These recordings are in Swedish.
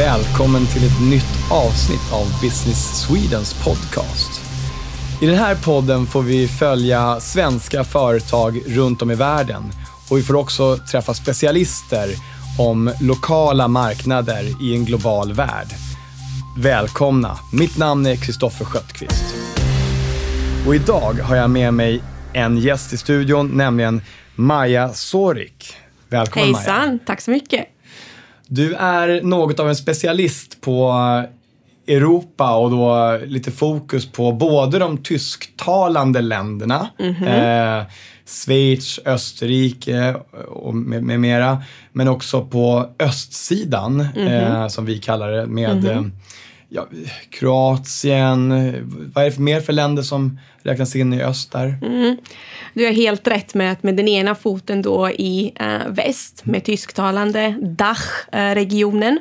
Välkommen till ett nytt avsnitt av Business Swedens podcast. I den här podden får vi följa svenska företag runt om i världen och vi får också träffa specialister om lokala marknader i en global värld. Välkomna! Mitt namn är Kristoffer Sköttqvist. Och idag har jag med mig en gäst i studion, nämligen Maja Sorik. Välkommen Hejsan, Maja. tack så mycket. Du är något av en specialist på Europa och då lite fokus på både de tysktalande länderna, eh, Schweiz, Österrike och med, med mera, men också på östsidan eh, som vi kallar det med eh, ja, Kroatien, vad är det mer för länder som räknas in i öst där? Mm. Du har helt rätt med att med den ena foten då i eh, väst med tysktalande Dach-regionen.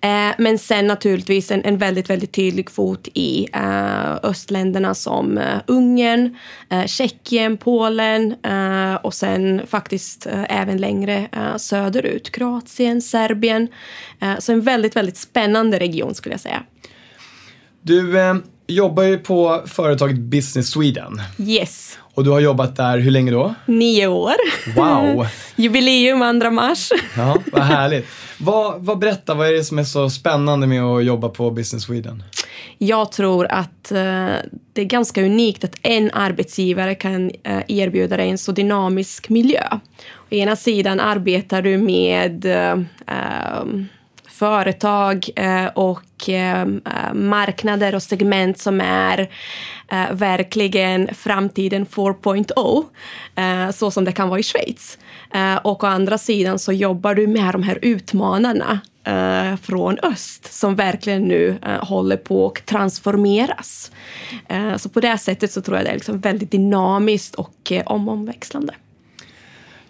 Eh, eh, men sen naturligtvis en, en väldigt, väldigt tydlig fot i eh, östländerna som eh, Ungern, eh, Tjeckien, Polen eh, och sen faktiskt eh, även längre eh, söderut, Kroatien, Serbien. Eh, så en väldigt, väldigt spännande region skulle jag säga. Du eh, jobbar ju på företaget Business Sweden Yes, och du har jobbat där hur länge då? nio år. Wow! Jubileum 2 mars. Ja, vad härligt. Vad, vad berätta, vad är det som är så spännande med att jobba på Business Sweden? Jag tror att eh, det är ganska unikt att en arbetsgivare kan eh, erbjuda dig en så dynamisk miljö. Å ena sidan arbetar du med eh, eh, företag eh, och eh, marknader och segment som är eh, verkligen framtiden 4.0, så som det kan vara i Schweiz. Och å andra sidan så jobbar du med de här utmanarna från öst som verkligen nu håller på att transformeras. Så på det sättet så tror jag det är liksom väldigt dynamiskt och omväxlande.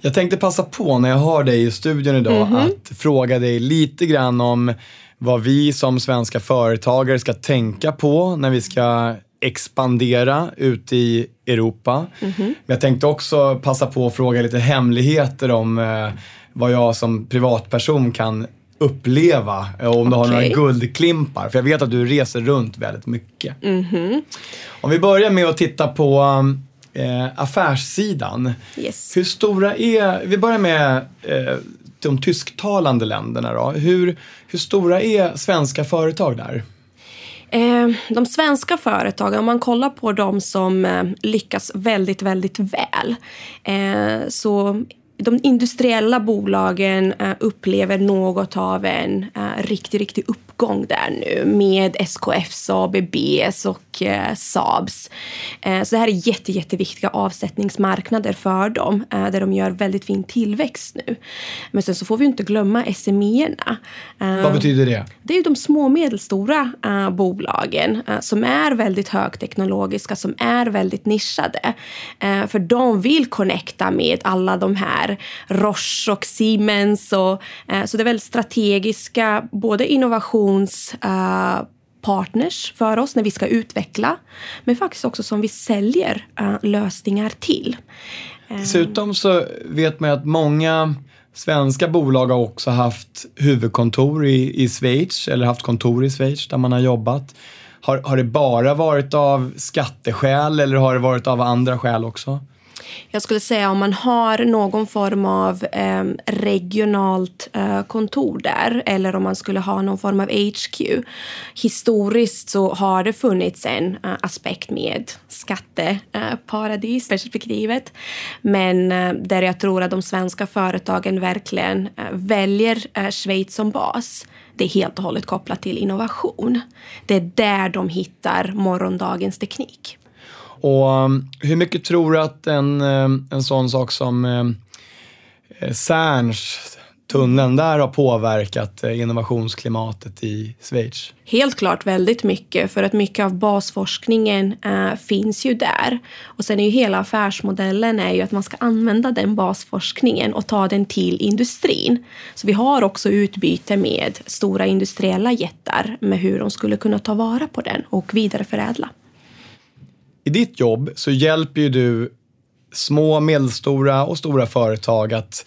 Jag tänkte passa på när jag har dig i studion idag Mhm. att fråga dig lite grann om vad vi som svenska företagare ska tänka på när vi ska expandera ut i Europa. Mhm. Men jag tänkte också passa på att fråga lite hemligheter om eh, vad jag som privatperson kan uppleva eh, och om du har några guldklimpar. För jag vet att du reser runt väldigt mycket. Mhm. Om vi börjar med att titta på eh, affärssidan. Yes. Hur stora är, vi börjar med eh, de tysktalande länderna då. Hur, hur stora är svenska företag där? Eh, de svenska företagen, om man kollar på de som eh, lyckas väldigt, väldigt väl, eh, så de industriella bolagen upplever något av en riktig, riktig uppgång där nu med SKFs, ABBs och eh, Saabs. Eh, så det här är jätte, jätteviktiga avsättningsmarknader för dem eh, där de gör väldigt fin tillväxt nu. Men sen så får vi inte glömma SME-erna. Eh, Vad betyder det? det är ju de små och medelstora eh, bolagen eh, som är väldigt högteknologiska, som är väldigt nischade. För de vill connecta med alla de här Roche och Siemens. Och, så det är väldigt strategiska, både innovations eh, partners för oss när vi ska utveckla, men faktiskt också som vi säljer eh, lösningar till. Eh, Dessutom så vet man ju att många svenska bolag har också haft huvudkontor i, i Schweiz eller haft kontor i Schweiz där man har jobbat. Har, har det bara varit av skatteskäl eller har det varit av andra skäl också? Jag skulle säga om man har någon form av eh, regionalt eh, kontor där eller om man skulle ha någon form av HQ. Historiskt så har det funnits en eh, aspekt med skatteparadis perspektivet. Men eh, där jag tror att de svenska företagen verkligen eh, väljer eh, Schweiz som bas. Det är helt och hållet kopplat till innovation. Det är där de hittar morgondagens teknik. Och um, hur mycket tror du att en, um, en sån sak som um, eh, Cerns, tunneln där har påverkat eh, innovationsklimatet i Schweiz? Helt klart väldigt mycket, för att mycket av basforskningen äh, finns ju där. Och sen är ju hela affärsmodellen är ju att man ska använda den basforskningen och ta den till industrin. Så vi har också utbyte med stora industriella jättar med hur de skulle kunna ta vara på den och vidareförädla. I ditt jobb så hjälper ju du små, medelstora och stora företag att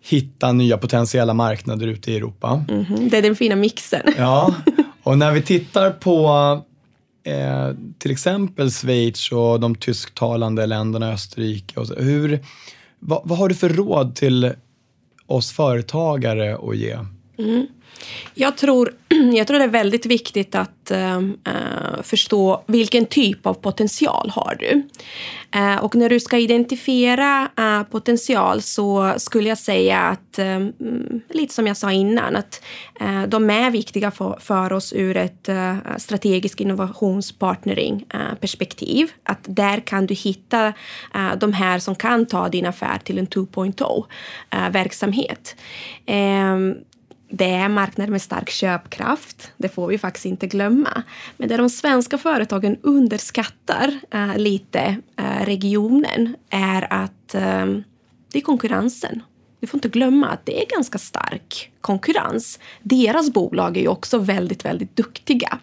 hitta nya potentiella marknader ute i Europa. Mm -hmm. Det är den fina mixen. Ja, och när vi tittar på eh, till exempel Schweiz och de tysktalande länderna, Österrike. Och så, hur, vad, vad har du för råd till oss företagare att ge? Mm. Jag tror, jag tror det är väldigt viktigt att äh, förstå vilken typ av potential har du. Äh, och när du ska identifiera äh, potential så skulle jag säga att, mm, lite som jag sa innan, att de är viktiga för, för oss ur ett strategiskt innovationspartnering-perspektiv. Att där kan du hitta de här som kan ta din affär till en 2.0-verksamhet. Det är marknader med stark köpkraft. Det får vi faktiskt inte glömma. Men det de svenska företagen underskattar äh, lite äh, regionen är att äh, det är konkurrensen. Du får inte glömma att det är ganska stark konkurrens. Deras bolag är ju också väldigt, väldigt duktiga.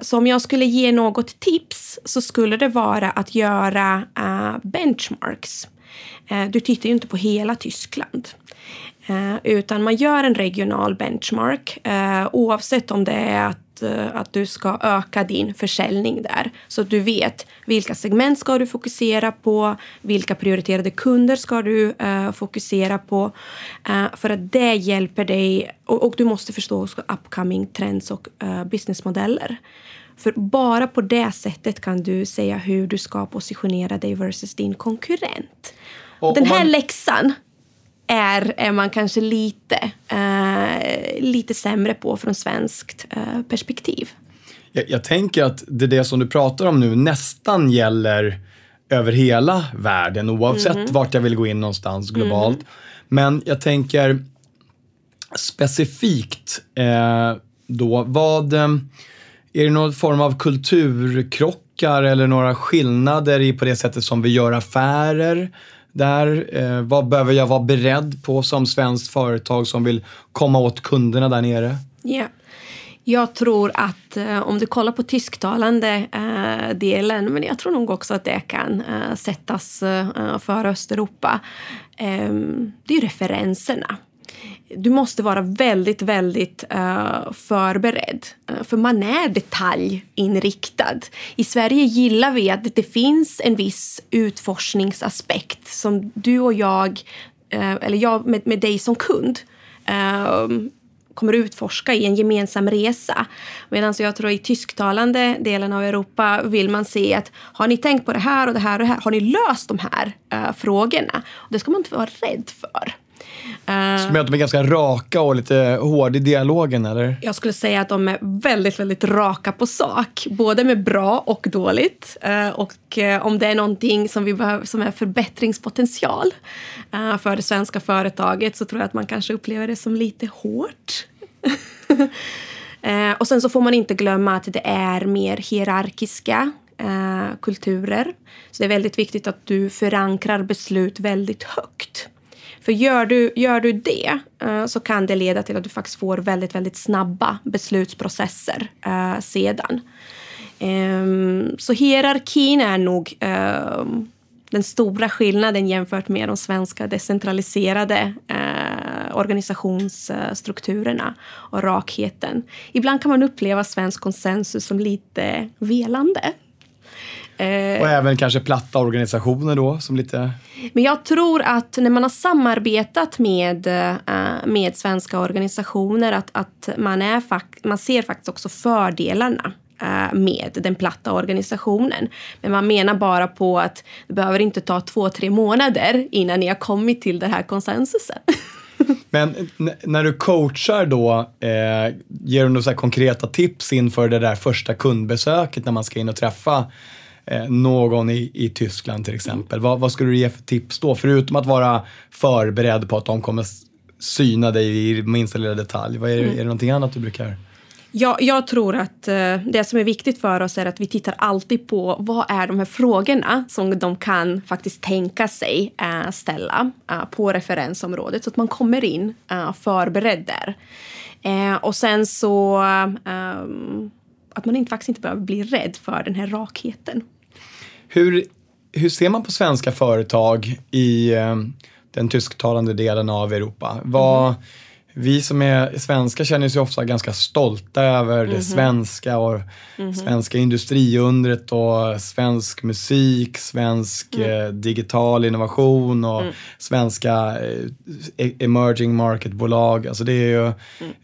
så om jag skulle ge något tips så skulle det vara att göra benchmarks. du tittar ju inte på hela Tyskland. Eh, utan man gör en regional benchmark eh, oavsett om det är att, eh, att du ska öka din försäljning där. Så att du vet vilka segment ska du fokusera på, vilka prioriterade kunder ska du fokusera på. För att det hjälper dig, och, och du måste förstå också upcoming trends och businessmodeller. För bara på det sättet kan du säga hur du ska positionera dig versus din konkurrent. Och Den här man... läxan är, är man kanske lite, eh, lite sämre på från svenskt eh, perspektiv. Jag, jag, tänker att det, det som du pratar om nu nästan gäller över hela världen oavsett mm. vart jag vill gå in någonstans globalt. Mm. Men jag tänker specifikt eh, då, vad, eh, är det någon form av kulturkrockar eller några skillnader i på det sättet som vi gör affärer? Där? Eh, vad behöver jag vara beredd på som svenskt företag som vill komma åt kunderna där nere? Yeah. Jag tror att eh, om du kollar på tysktalande eh, delen, men jag tror nog också att det kan eh, sättas eh, för Östeuropa, ehm, det är referenserna du måste vara väldigt, väldigt uh, förberedd. Uh, för man är detaljinriktad. I Sverige gillar vi att det finns en viss utforskningsaspekt som du och jag, uh, eller jag med, med dig som kund, ehm, kommer utforska i en gemensam resa. Medan jag tror i tysktalande delen av Europa vill man se att har ni tänkt på det här och det här och det här? Har ni löst de här frågorna? Och det ska man inte vara rädd för. Uh, Som gör att de är ganska raka och lite hårda i dialogen, eller? Jag skulle säga att de är väldigt, väldigt raka på sak. Både med bra och dåligt. Uh, och uh, om det är någonting som, vi behöver, som är förbättringspotential för det svenska företaget så tror jag att man kanske upplever det som lite hårt. och sen så får man inte glömma att det är mer hierarkiska kulturer. Så det är väldigt viktigt att du förankrar beslut väldigt högt. För gör du, gör du det eh, så kan det leda till att du faktiskt får väldigt, väldigt snabba beslutsprocesser eh, sedan. Ehm, så hierarkin är nog ehm, den stora skillnaden jämfört med de svenska decentraliserade eh, organisationsstrukturerna och rakheten. Ibland kan man uppleva svensk konsensus som lite velande. Eh, och även kanske platta organisationer då som lite... Men jag tror att när man har samarbetat med, eh, med svenska organisationer att, att man, är, man ser faktiskt också fördelarna eh, med den platta organisationen. Men man menar bara på att det behöver inte ta två, tre månader innan ni har kommit till den här konsensusen. Men när du coachar då, eh, ger du några konkreta tips inför det där första kundbesöket när man ska in och träffa någon i, i Tyskland till exempel. Vad, vad skulle du ge för tips då? Förutom att vara förberedd på att de kommer syna dig i minsta lilla detalj. Vad är, mm. är det någonting annat du brukar jag, jag tror att uh, det som är viktigt för oss är att vi tittar alltid på vad är de här frågorna som de kan faktiskt tänka sig uh, ställa på referensområdet så att man kommer in förberedd där. och sen så um, att man inte, faktiskt inte behöver bli rädd för den här rakheten. Hur, hur ser man på svenska företag i eh, den tysktalande delen av Europa. Vad, mm. Vi som är svenskar känner oss ofta ganska stolta över mm. det mhm. svenska och mm. svenska industriundret och svensk musik, svensk mm. eh, digital innovation och mm. svenska eh, e-, emerging market-bolag. Alltså det är ju mm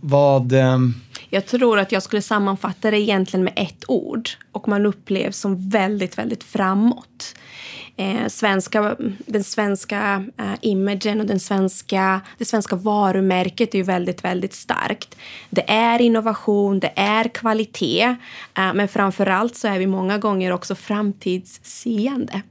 vad... Ehm, jag tror att jag skulle sammanfatta det egentligen med ett ord och man upplevs som väldigt, väldigt framåt. Eh, svenska, den svenska eh, imagen och den svenska, det svenska varumärket är ju väldigt, väldigt starkt. Det är innovation, det är kvalitet, eh, men framför allt så är vi många gånger också framtidsseende.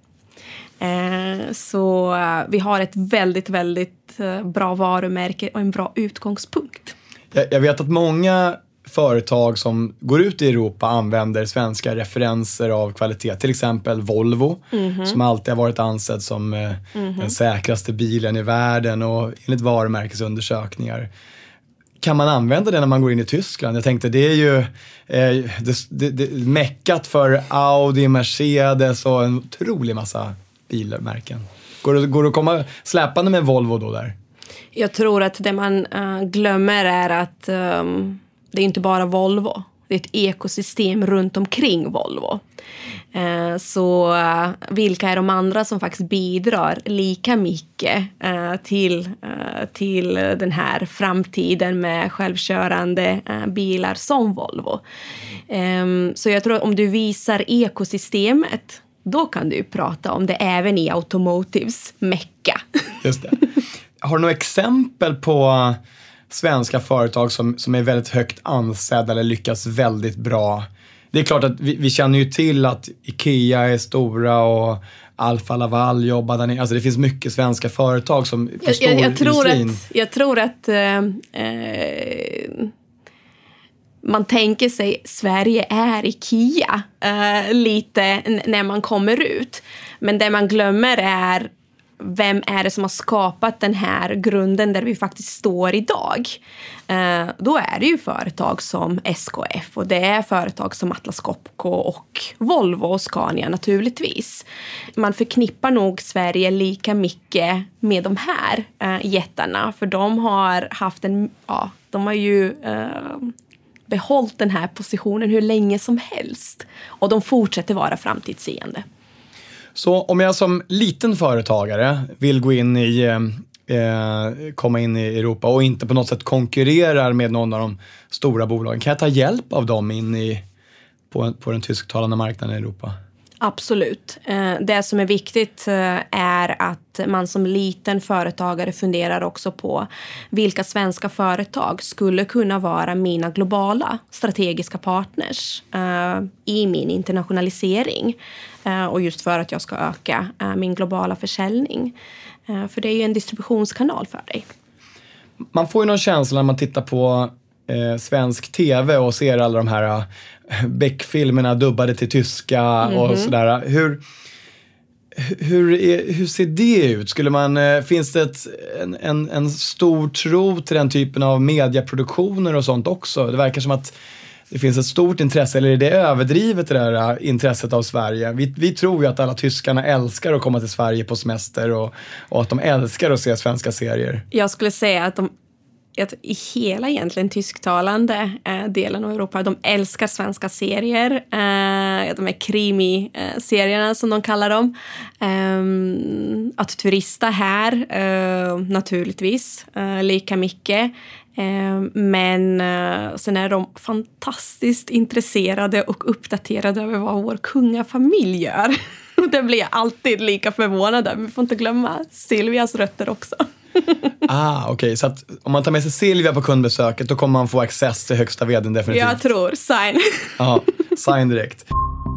Eh, så eh, vi har ett väldigt, väldigt eh, bra varumärke och en bra utgångspunkt. Jag, jag vet att många företag som går ut i Europa använder svenska referenser av kvalitet. Till exempel Volvo, mm -hmm. som alltid har varit ansedd som mm -hmm. den säkraste bilen i världen och enligt varumärkesundersökningar. Kan man använda det när man går in i Tyskland? Jag tänkte det är ju eh, det, det, det, meckat för Audi, Mercedes och en otrolig massa bilmärken. Går det, går det att komma släpande med Volvo då där? Jag tror att det man uh, glömmer är att um det är inte bara Volvo. Det är ett ekosystem runt omkring Volvo. Eh, så eh, vilka är de andra som faktiskt bidrar lika mycket till, till den här framtiden med självkörande bilar som Volvo? Ehm, så jag tror att om du visar ekosystemet då kan du prata om det även i Automotives mecka. Just det. Har du några exempel på svenska företag som, som är väldigt högt ansedda eller lyckas väldigt bra. Det är klart att vi, vi känner ju till att Ikea är stora och Alfa Laval jobbar där nere. Alltså det finns mycket svenska företag som jag, jag, jag tror att, jag tror att eh, eh, man tänker sig Sverige är Ikea eh, lite när man kommer ut. Men det man glömmer är vem är det som har skapat den här grunden där vi faktiskt står idag? Eh, då är det ju företag som SKF och det är företag som Atlas Copco och Volvo och Scania naturligtvis. Man förknippar nog Sverige lika mycket med de här eh, jättarna för de har haft en, ja, de har ju eh, behållit den här positionen hur länge som helst och de fortsätter vara framtidsseende. Så om jag som liten företagare vill gå in i, eh, eh, komma in i Europa och inte på något sätt konkurrerar med någon av de stora bolagen, kan jag ta hjälp av dem in i, på, på den tysktalande marknaden i Europa? Absolut. Eh, det som är viktigt eh, är att man som liten företagare funderar också på vilka svenska företag skulle kunna vara mina globala strategiska partners eh, i min internationalisering och just för att jag ska öka min globala försäljning. För det är ju en distributionskanal för dig. Man får ju någon känsla när man tittar på svensk tv och ser alla de här Beck-filmerna dubbade till tyska mm -hmm. och mhm. sådär. Hur, hur, är, hur ser det ut? Skulle man, eh, finns det ett, en, en, en stor tro till den typen av mediaproduktioner och sånt också? Det verkar som att det finns ett stort intresse, eller är det överdrivet det där eh, intresset av Sverige? Vi, vi tror ju att alla tyskarna älskar att komma till Sverige på semester och, och att de älskar att se svenska serier. Jag skulle säga att de att i hela egentligen tysktalande eh, delen av Europa, de älskar svenska serier. Eh, de här krimi-serierna eh, som de kallar dem. Eh, att turista här, eh, naturligtvis, eh, lika mycket. Ehm, men eh, sen är de fantastiskt intresserade och uppdaterade över vad vår kungafamilj gör. Det blir jag alltid lika förvånad över. Vi får inte glömma Silvias rötter också. ah, okej. Okay. Så att om man tar med sig Silvia på kundbesöket då kommer man få access till högsta vdn definitivt? Jag tror. Sign. Ja, sign direkt.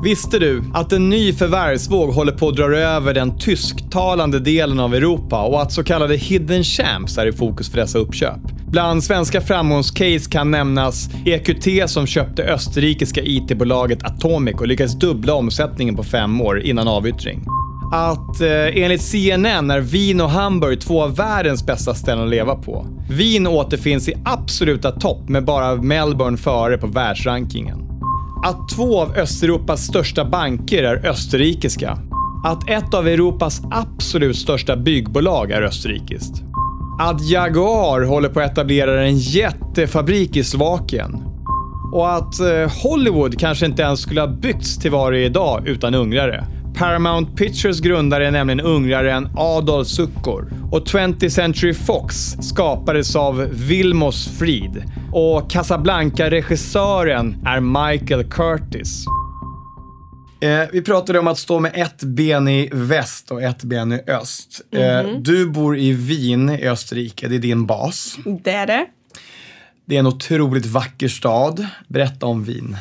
Visste du att en ny förvärvsvåg håller på att dra över den tysktalande delen av Europa och att så kallade hidden champs är i fokus för dessa uppköp? Bland svenska framgångscase kan nämnas EQT som köpte österrikiska IT-bolaget Atomic och lyckades dubbla omsättningen på fem år innan avyttring att eh, enligt CNN är Wien och Hamburg två av världens bästa ställen att leva på. Wien återfinns i absoluta topp med bara Melbourne före på världsrankingen. Att två av Östeuropas största banker är österrikiska. att ett av Europas absolut största byggbolag är österrikiskt. Att Jaguar håller på att etablera en jättefabrik i Slovakien. Och att eh, Hollywood kanske inte ens skulle ha byggts till vad det är idag utan ungrare. Paramount Pictures grundare är nämligen ungraren Adolf Suckor. Och 20th Century Fox skapades av Vilmos Frid. Och Casablanca-regissören är Michael Curtis. Eh, vi pratade om att stå med ett ben i väst och ett ben i öst. Eh, du bor i Wien i Österrike, det är din bas. Det är det. Det är en otroligt vacker stad. Berätta om Wien.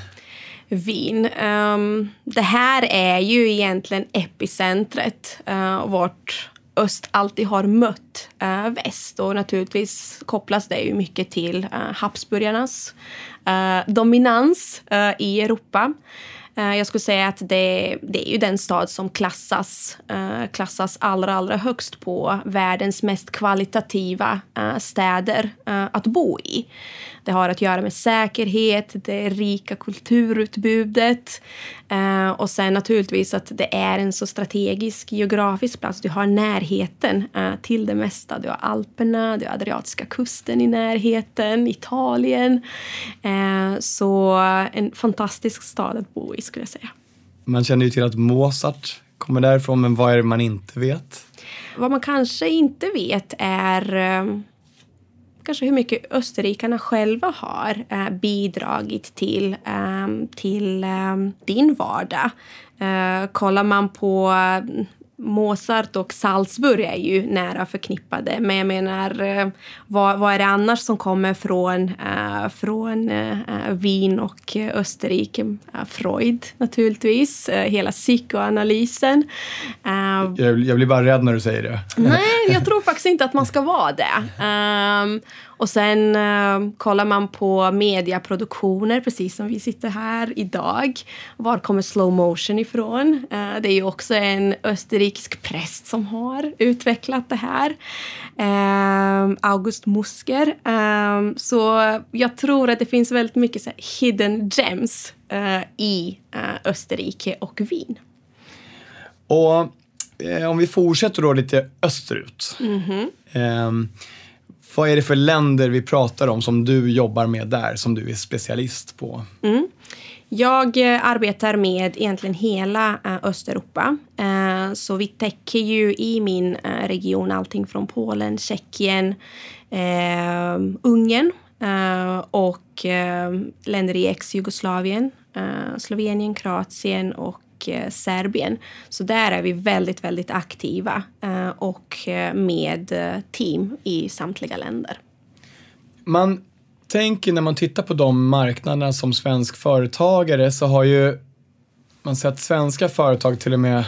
Wien. Um, ehm, det här är ju egentligen epicentret uh, vart öst alltid har mött uh, väst och naturligtvis kopplas det ju mycket till eh, uh, Habsburgarnas uh, dominans uh, i Europa. Jag skulle säga att det, det, är ju den stad som klassas, klassas allra, allra högst på världens mest kvalitativa städer att bo i. Det har att göra med säkerhet, det rika kulturutbudet eh, och sen naturligtvis att det är en så strategisk geografisk plats. Du har närheten eh, till det mesta. Du har Alperna, du har Adriatiska kusten i närheten, Italien. Eh, så en fantastisk stad att bo i skulle jag säga. Man känner ju till att Mozart kommer därifrån, men vad är det man inte vet? Vad man kanske inte vet är eh, kanske hur mycket österrikarna själva har eh, bidragit till, eh, till eh, din vardag. Eh, kollar man på Mozart och Salzburg är ju nära förknippade. Men jag menar, eh, vad, vad är det annars som kommer från, äh, från äh, Wien och Österrike? Freud naturligtvis, hela psykoanalysen. Jag, jag, blir bara rädd när du säger det. Nej, jag tror faktiskt inte att man ska vara det. Och sen uh, kollar man på mediaproduktioner, precis som vi sitter här idag. Var kommer slow motion ifrån? Uh, det är ju också en österrikisk präst som har utvecklat det här. Uh, August Musker. Um, så jag tror att det finns väldigt mycket så hidden gems uh, i Österrike och Wien. Och om vi fortsätter då lite österut. Mm -hmm. Vad är det för länder vi pratar om som du jobbar med där, som du är specialist på? Mm. Jag eh, arbetar med egentligen hela eh, Östeuropa. Eh, så vi täcker ju i min region allting från Polen, Tjeckien, Ungern och länder i ex-Jugoslavien, Slovenien, Kroatien och Eh, Serbien. Så där är vi väldigt, väldigt aktiva eh, och eh, med team i samtliga länder. Man tänker när man tittar på de marknaderna som svensk företagare så har ju man sett svenska företag till och med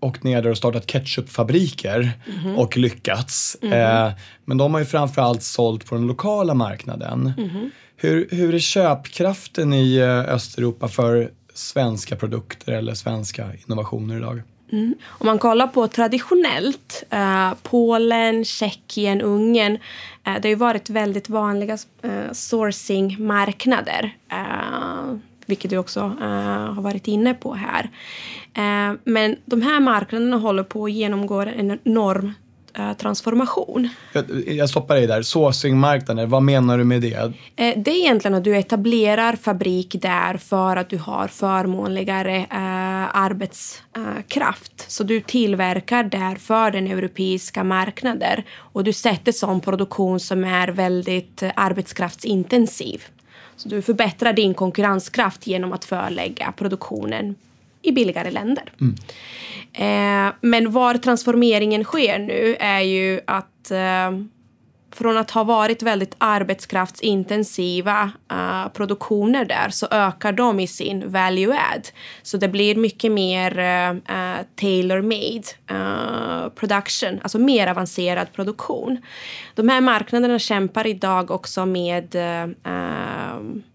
åkt ner där och startat ketchupfabriker mm och lyckats. Mm eh, men de har ju framförallt sålt på den lokala marknaden. Mm. Hur, hur är köpkraften i Östeuropa för svenska produkter eller svenska innovationer idag? Mm. Om man kollar på traditionellt, eh, Polen, Tjeckien, Ungern, eh, det har ju varit väldigt vanliga eh, sourcing-marknader. Eh, vilket du också eh, har varit inne på här. Eh, men de här marknaderna håller på att genomgå en enorm transformation. Jag, jag stoppar dig där. Sourcingmarknader, vad menar du med det? Eh, det är egentligen att du etablerar fabrik där för att du har förmånligare eh, arbetskraft. Eh, Så du tillverkar där för den europeiska marknaden och du sätter sån produktion som är väldigt arbetskraftsintensiv. Så du förbättrar din konkurrenskraft genom att förlägga produktionen i billigare länder. Mm. Eh, men var transformeringen sker nu är ju att eh, från att ha varit väldigt arbetskraftsintensiva uh, produktioner där så ökar de i sin value add. Så det blir mycket mer uh, uh, tailor-made uh, production, alltså mer avancerad produktion. De här marknaderna kämpar idag också med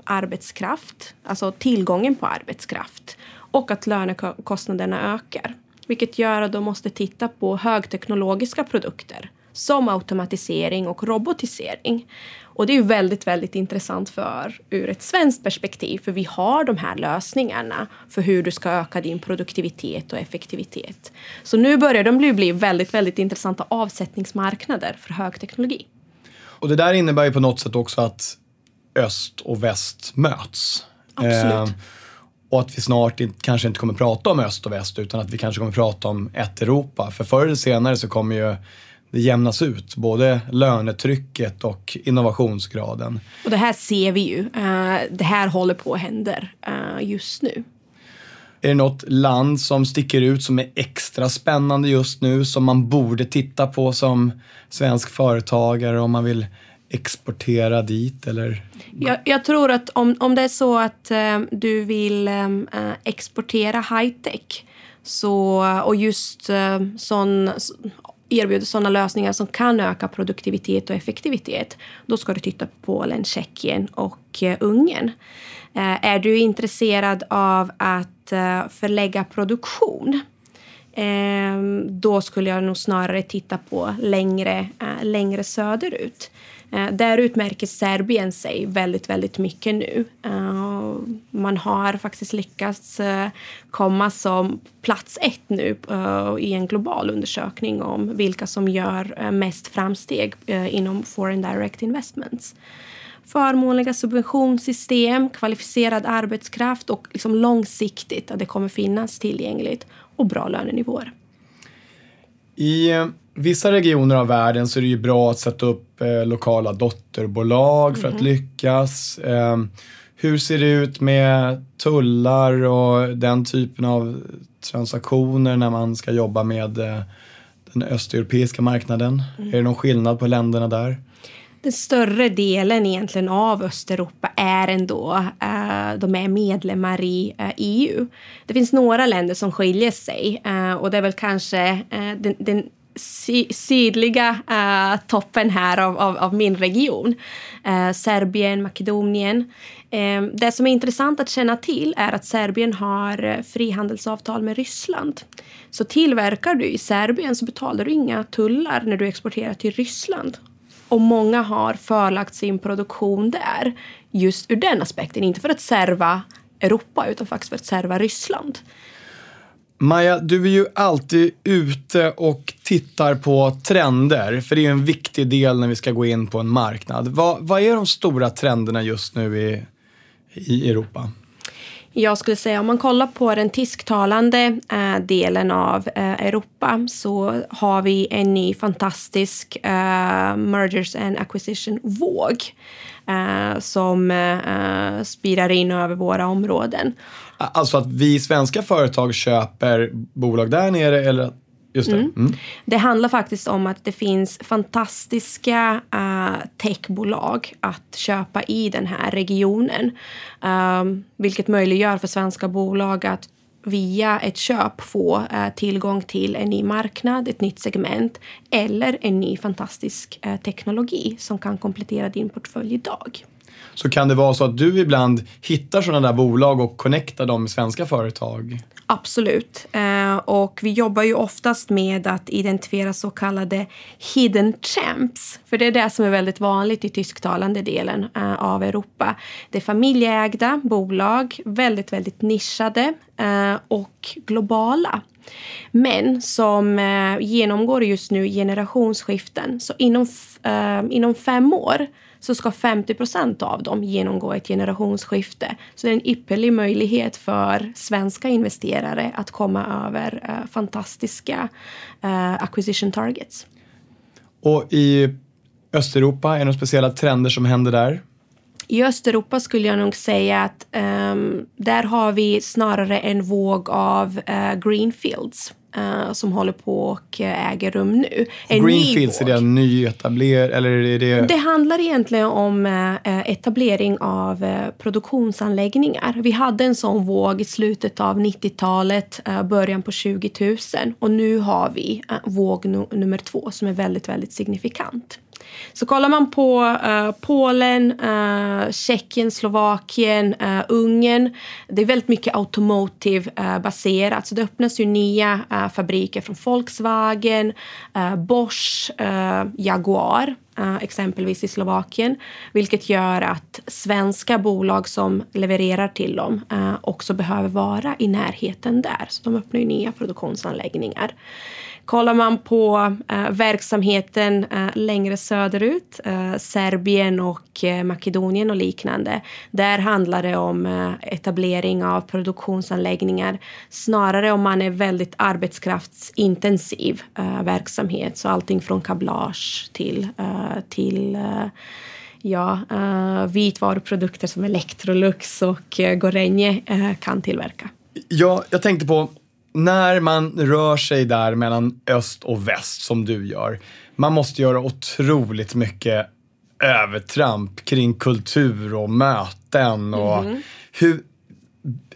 arbetskraft, alltså tillgången på arbetskraft och att lönekostnaderna ökar. Vilket gör att de måste titta på högteknologiska produkter som automatisering och robotisering. Och det är väldigt, väldigt intressant för ur ett svenskt perspektiv för vi har de här lösningarna för hur du ska öka din produktivitet och effektivitet. Så nu börjar de bli väldigt, väldigt intressanta avsättningsmarknader för högteknologi. Och det där innebär ju på något sätt också att öst och väst möts. Absolut. Eh, och att vi snart inte, kanske inte kommer prata om öst och väst utan att vi kanske kommer prata om ett Europa. För förr eller senare så kommer ju det jämnas ut, både lönetrycket och innovationsgraden. Och det här ser vi ju. Uh, det här håller på att hända uh, just nu. Är det något land som sticker ut som är extra spännande just nu som man borde titta på som svensk företagare om man vill exportera dit? Eller? Jag, jag tror att om, om det är så att eh, du vill eh, eh exportera high-tech så, och just eh, sån, erbjuder sådana lösningar som kan öka produktivitet och effektivitet, då ska du titta på Polen, Tjeckien och eh, Ungern. Eh, är du intresserad av att förlägga produktion då skulle jag nog snarare titta på längre, längre söderut. Eh, där utmärker Serbien sig väldigt, väldigt mycket nu. Eh, man har faktiskt lyckats eh, komma som plats ett nu eh, i en global undersökning om vilka som gör eh, mest framsteg eh, inom foreign direct investments förmånliga subventionssystem, kvalificerad arbetskraft och liksom långsiktigt att det kommer finnas tillgängligt och bra lönenivåer. I vissa regioner av världen så är det ju bra att sätta upp eh, lokala dotterbolag för mm. att lyckas. Eh, hur ser det ut med tullar och den typen av transaktioner när man ska jobba med eh, den östeuropeiska marknaden? Mm. Är det någon skillnad på länderna där? Den större delen egentligen av Östeuropa är ändå, uh, de är medlemmar i eh, uh, EU. Det finns några länder som skiljer sig uh, och det är väl kanske den, den sydliga uh, toppen här av, av, av min region. Uh, Serbien, Makedonien. Uh, det som är intressant att känna till är att Serbien har frihandelsavtal med Ryssland. Så tillverkar du i Serbien så betalar du inga tullar när du exporterar till Ryssland. Och många har förlagt sin produktion där just ur den aspekten. Inte för att serva Europa utan faktiskt för att serva Ryssland. Maja, du är ju alltid ute och tittar på trender, för det är ju en viktig del när vi ska gå in på en marknad. Vad, vad är de stora trenderna just nu i, i Europa? Jag skulle säga om man kollar på den tysktalande eh, delen av eh, Europa så har vi en ny fantastisk eh, mergers and acquisition-våg eh, som eh, eh, spirar in över våra områden. Alltså att vi svenska företag köper bolag där nere eller Just det. Mm. Mm. det handlar faktiskt om att det finns fantastiska uh, techbolag att köpa i den här regionen. Um, vilket möjliggör för svenska bolag att via ett köp få uh, tillgång till en ny marknad, ett nytt segment eller en ny fantastisk uh, teknologi som kan komplettera din portfölj idag så kan det vara så att du ibland hittar sådana där bolag och connectar dem med svenska företag? Absolut. Eh, och vi jobbar ju oftast med att identifiera så kallade hidden champs. För det är det som är väldigt vanligt i tysktalande delen eh, av Europa. Det är familjeägda bolag, väldigt, väldigt nischade eh, och globala men som eh, genomgår just nu generationsskiften. Så inom, eh, inom fem år så ska 50 procent av dem genomgå ett generationsskifte. Så det är en ypperlig möjlighet för svenska investerare att komma över uh, fantastiska uh, acquisition targets. Och i Östeuropa, är det några speciella trender som händer där? I Östeuropa skulle jag nog säga att um, där har vi snarare en våg av uh, greenfields uh, som håller på och uh, äger rum nu. En Greenfields, är det nyetabler eller är det? Det handlar egentligen om uh, etablering av produktionsanläggningar. Vi hade en sån våg i slutet av 90-talet, början på 20 000 och nu har vi våg no nummer två som är väldigt, väldigt signifikant. Så kollar man på uh, Polen, uh, Tjeckien, Slovakien, uh, Ungern. Det är väldigt mycket automotive-baserat. Så det öppnas ju nya fabriker från Volkswagen, Bosch, Jaguar exempelvis i Slovakien. Vilket gör att svenska bolag som levererar till dem också behöver vara i närheten där. Så de öppnar ju nya produktionsanläggningar. Kollar man på eh, verksamheten eh, längre söderut, eh, Serbien och eh, Makedonien och liknande, där handlar det om eh, etablering av produktionsanläggningar. Snarare om man är väldigt arbetskraftsintensiv eh, verksamhet, så allting från kablage till, eh, till eh, ja, eh, vitvaruprodukter som Electrolux och Gorenje kan tillverka. Ja, jag tänkte på när man rör sig där mellan öst och väst som du gör, man måste göra otroligt mycket övertramp kring kultur och möten. Och mm. hur,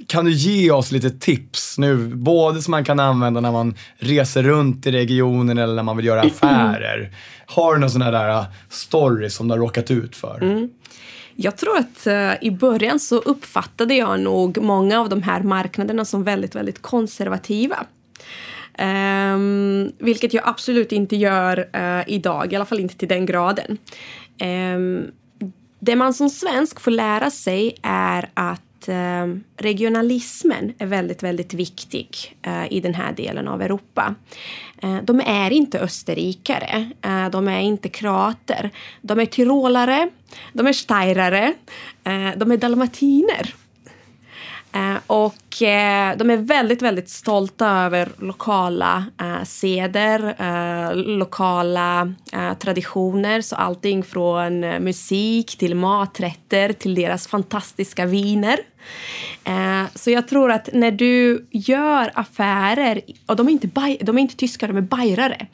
kan du ge oss lite tips nu, både som man kan använda när man reser runt i regionen eller när man vill göra affärer? Har du några sådana där stories som du har råkat ut för? Mm. Jag tror att eh, i början så uppfattade jag nog många av de här marknaderna som väldigt, väldigt konservativa. Um, vilket jag absolut inte gör uh, idag, i alla fall inte till den graden. Um, det man som svensk får lära sig är att Eh, regionalismen är väldigt, väldigt viktig eh, i den här delen av Europa. Eh, de är inte österrikare, de är inte kroater. De är tyrolare, de är steirare, de är dalmatiner. Och Eh, de är väldigt, väldigt stolta över lokala eh, seder, eh, lokala eh, traditioner. Så allting från eh, musik till maträtter till deras fantastiska viner. Eh, så jag tror att när du gör affärer, och de är inte, de är inte tyskar, de är bajrare.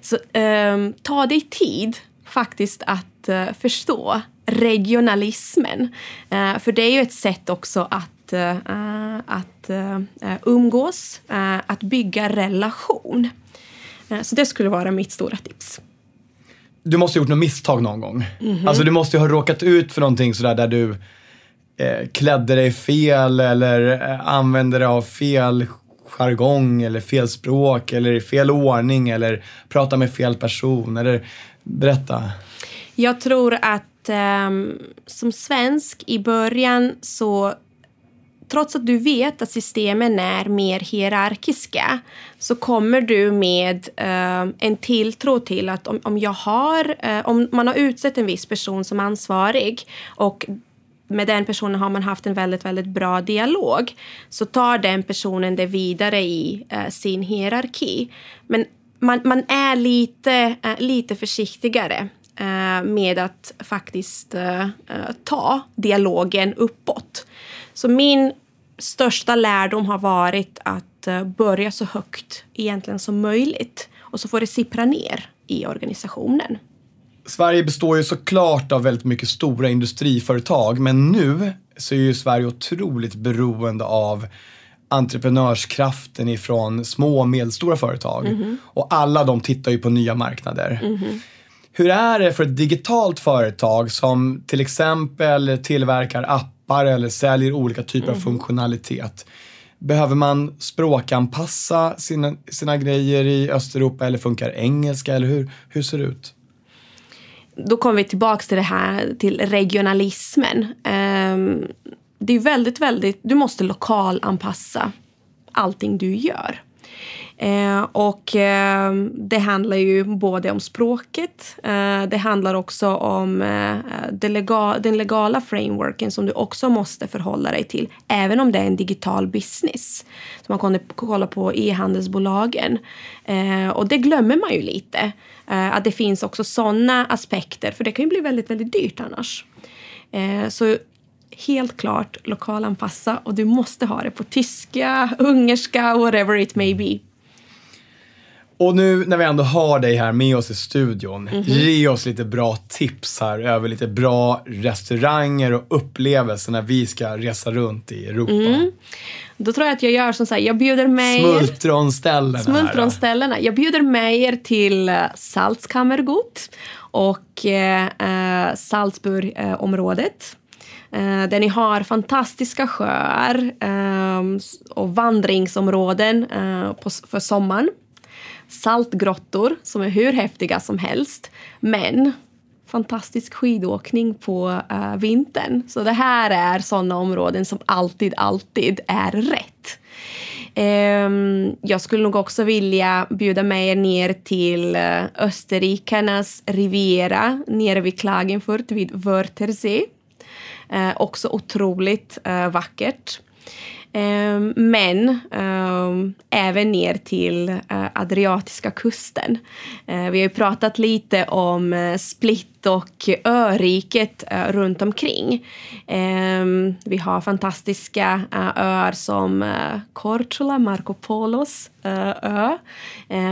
Så ehm, ta dig tid faktiskt att eh, förstå regionalismen. för det är ju ett sätt också att uh, att uh, umgås, uh, att bygga relation. så det skulle vara mitt stora tips. Du måste ha gjort något misstag någon gång. Mm -hmm. Alltså du måste ha råkat ut för någonting sådär där du eh, klädde dig fel eller eh, använde dig av fel jargong eller fel språk eller i fel ordning eller prata med fel person. Eller, berätta. Jag tror att eh, som svensk i början så trots att du vet att systemen är mer hierarkiska så kommer du med eh, en tilltro till att om, om jag har, eh, om man har utsett en viss person som ansvarig och med den personen har man haft en väldigt, väldigt bra dialog så tar den personen det vidare i eh, sin hierarki. Men man, man är lite, eh, lite försiktigare eh, med att faktiskt eh, ta dialogen uppåt. Så min största lärdom har varit att eh, börja så högt egentligen som möjligt och så får det sippra ner i organisationen. Sverige består ju såklart av väldigt mycket stora industriföretag men nu så är ju Sverige otroligt beroende av entreprenörskraften ifrån små och medelstora företag. Mm -hmm. Och alla de tittar ju på nya marknader. Mm -hmm. Hur är det för ett digitalt företag som till exempel tillverkar appar appar eller säljer olika typer mm. av funktionalitet. Behöver man språkanpassa sina, sina grejer i Östeuropa eller funkar engelska eller hur, hur ser det ut? Då kommer vi tillbaka till det här till regionalismen. Um, det är väldigt, väldigt, du måste lokalanpassa allting du gör. Eh, och eh, det handlar ju både om språket, eh, det handlar också om eh, lega den legala frameworken som du också måste förhålla dig till, även om det är en digital business. Så man kan kolla på e-handelsbolagen. Eh, och det glömmer man ju lite, eh, att det finns också sådana aspekter, för det kan ju bli väldigt, väldigt dyrt annars. Eh, så helt klart lokalanpassa och du måste ha det på tyska, ungerska, whatever it may be. Och nu när vi ändå har dig här med oss i studion, mm -hmm. ge oss lite bra tips här över lite bra restauranger och upplevelser när vi ska resa runt i Europa. Mm. Då tror jag att jag gör som så här, jag bjuder mig... Smultronställena. Smultronställena. Jag bjuder mig er till eh, Salzkammergut och eh, Salzburgområdet. Eh, där ni har fantastiska sjöar eh, och vandringsområden eh, på, för sommaren saltgrottor som är hur häftiga som helst. Men fantastisk skidåkning på uh, vintern. Så det här är sådana områden som alltid, alltid är rätt. Um, jag skulle nog också vilja bjuda med er ner till eh, uh, Österrikarnas Riviera nere vid Klagenfurt vid Wörthersee. Uh, eh, också otroligt uh, vackert. Ehm, men ehm, även ner till eh, Adriatiska kusten. Eh, vi har ju pratat lite om eh, Split och öriket runt omkring. Ehm, vi har fantastiska öar som Korčula, Marco Polos ö.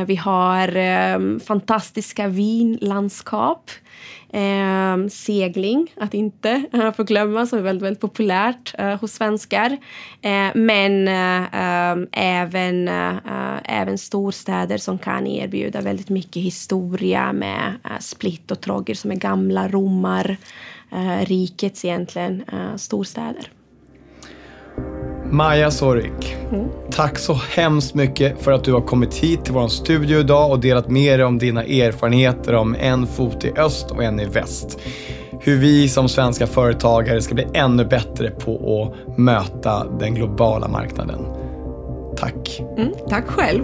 Vi har fantastiska vinlandskap. Eh, segling, att inte eh, förglömma, som är väldigt, väldigt populärt eh, hos svenskar. Eh, men eh, eh, även, eh, även storstäder som kan erbjuda väldigt mycket historia med eh, Split och Trogir som är gamla romar, eh, rikets egentligen storstäder. Maja Sorik, mm. tack så hemskt mycket för att du har kommit hit till vår studio idag och delat med dig om dina erfarenheter om en fot i öst och en i väst. Hur vi som svenska företagare ska bli ännu bättre på att möta den globala marknaden. Tack. Mm, tack själv.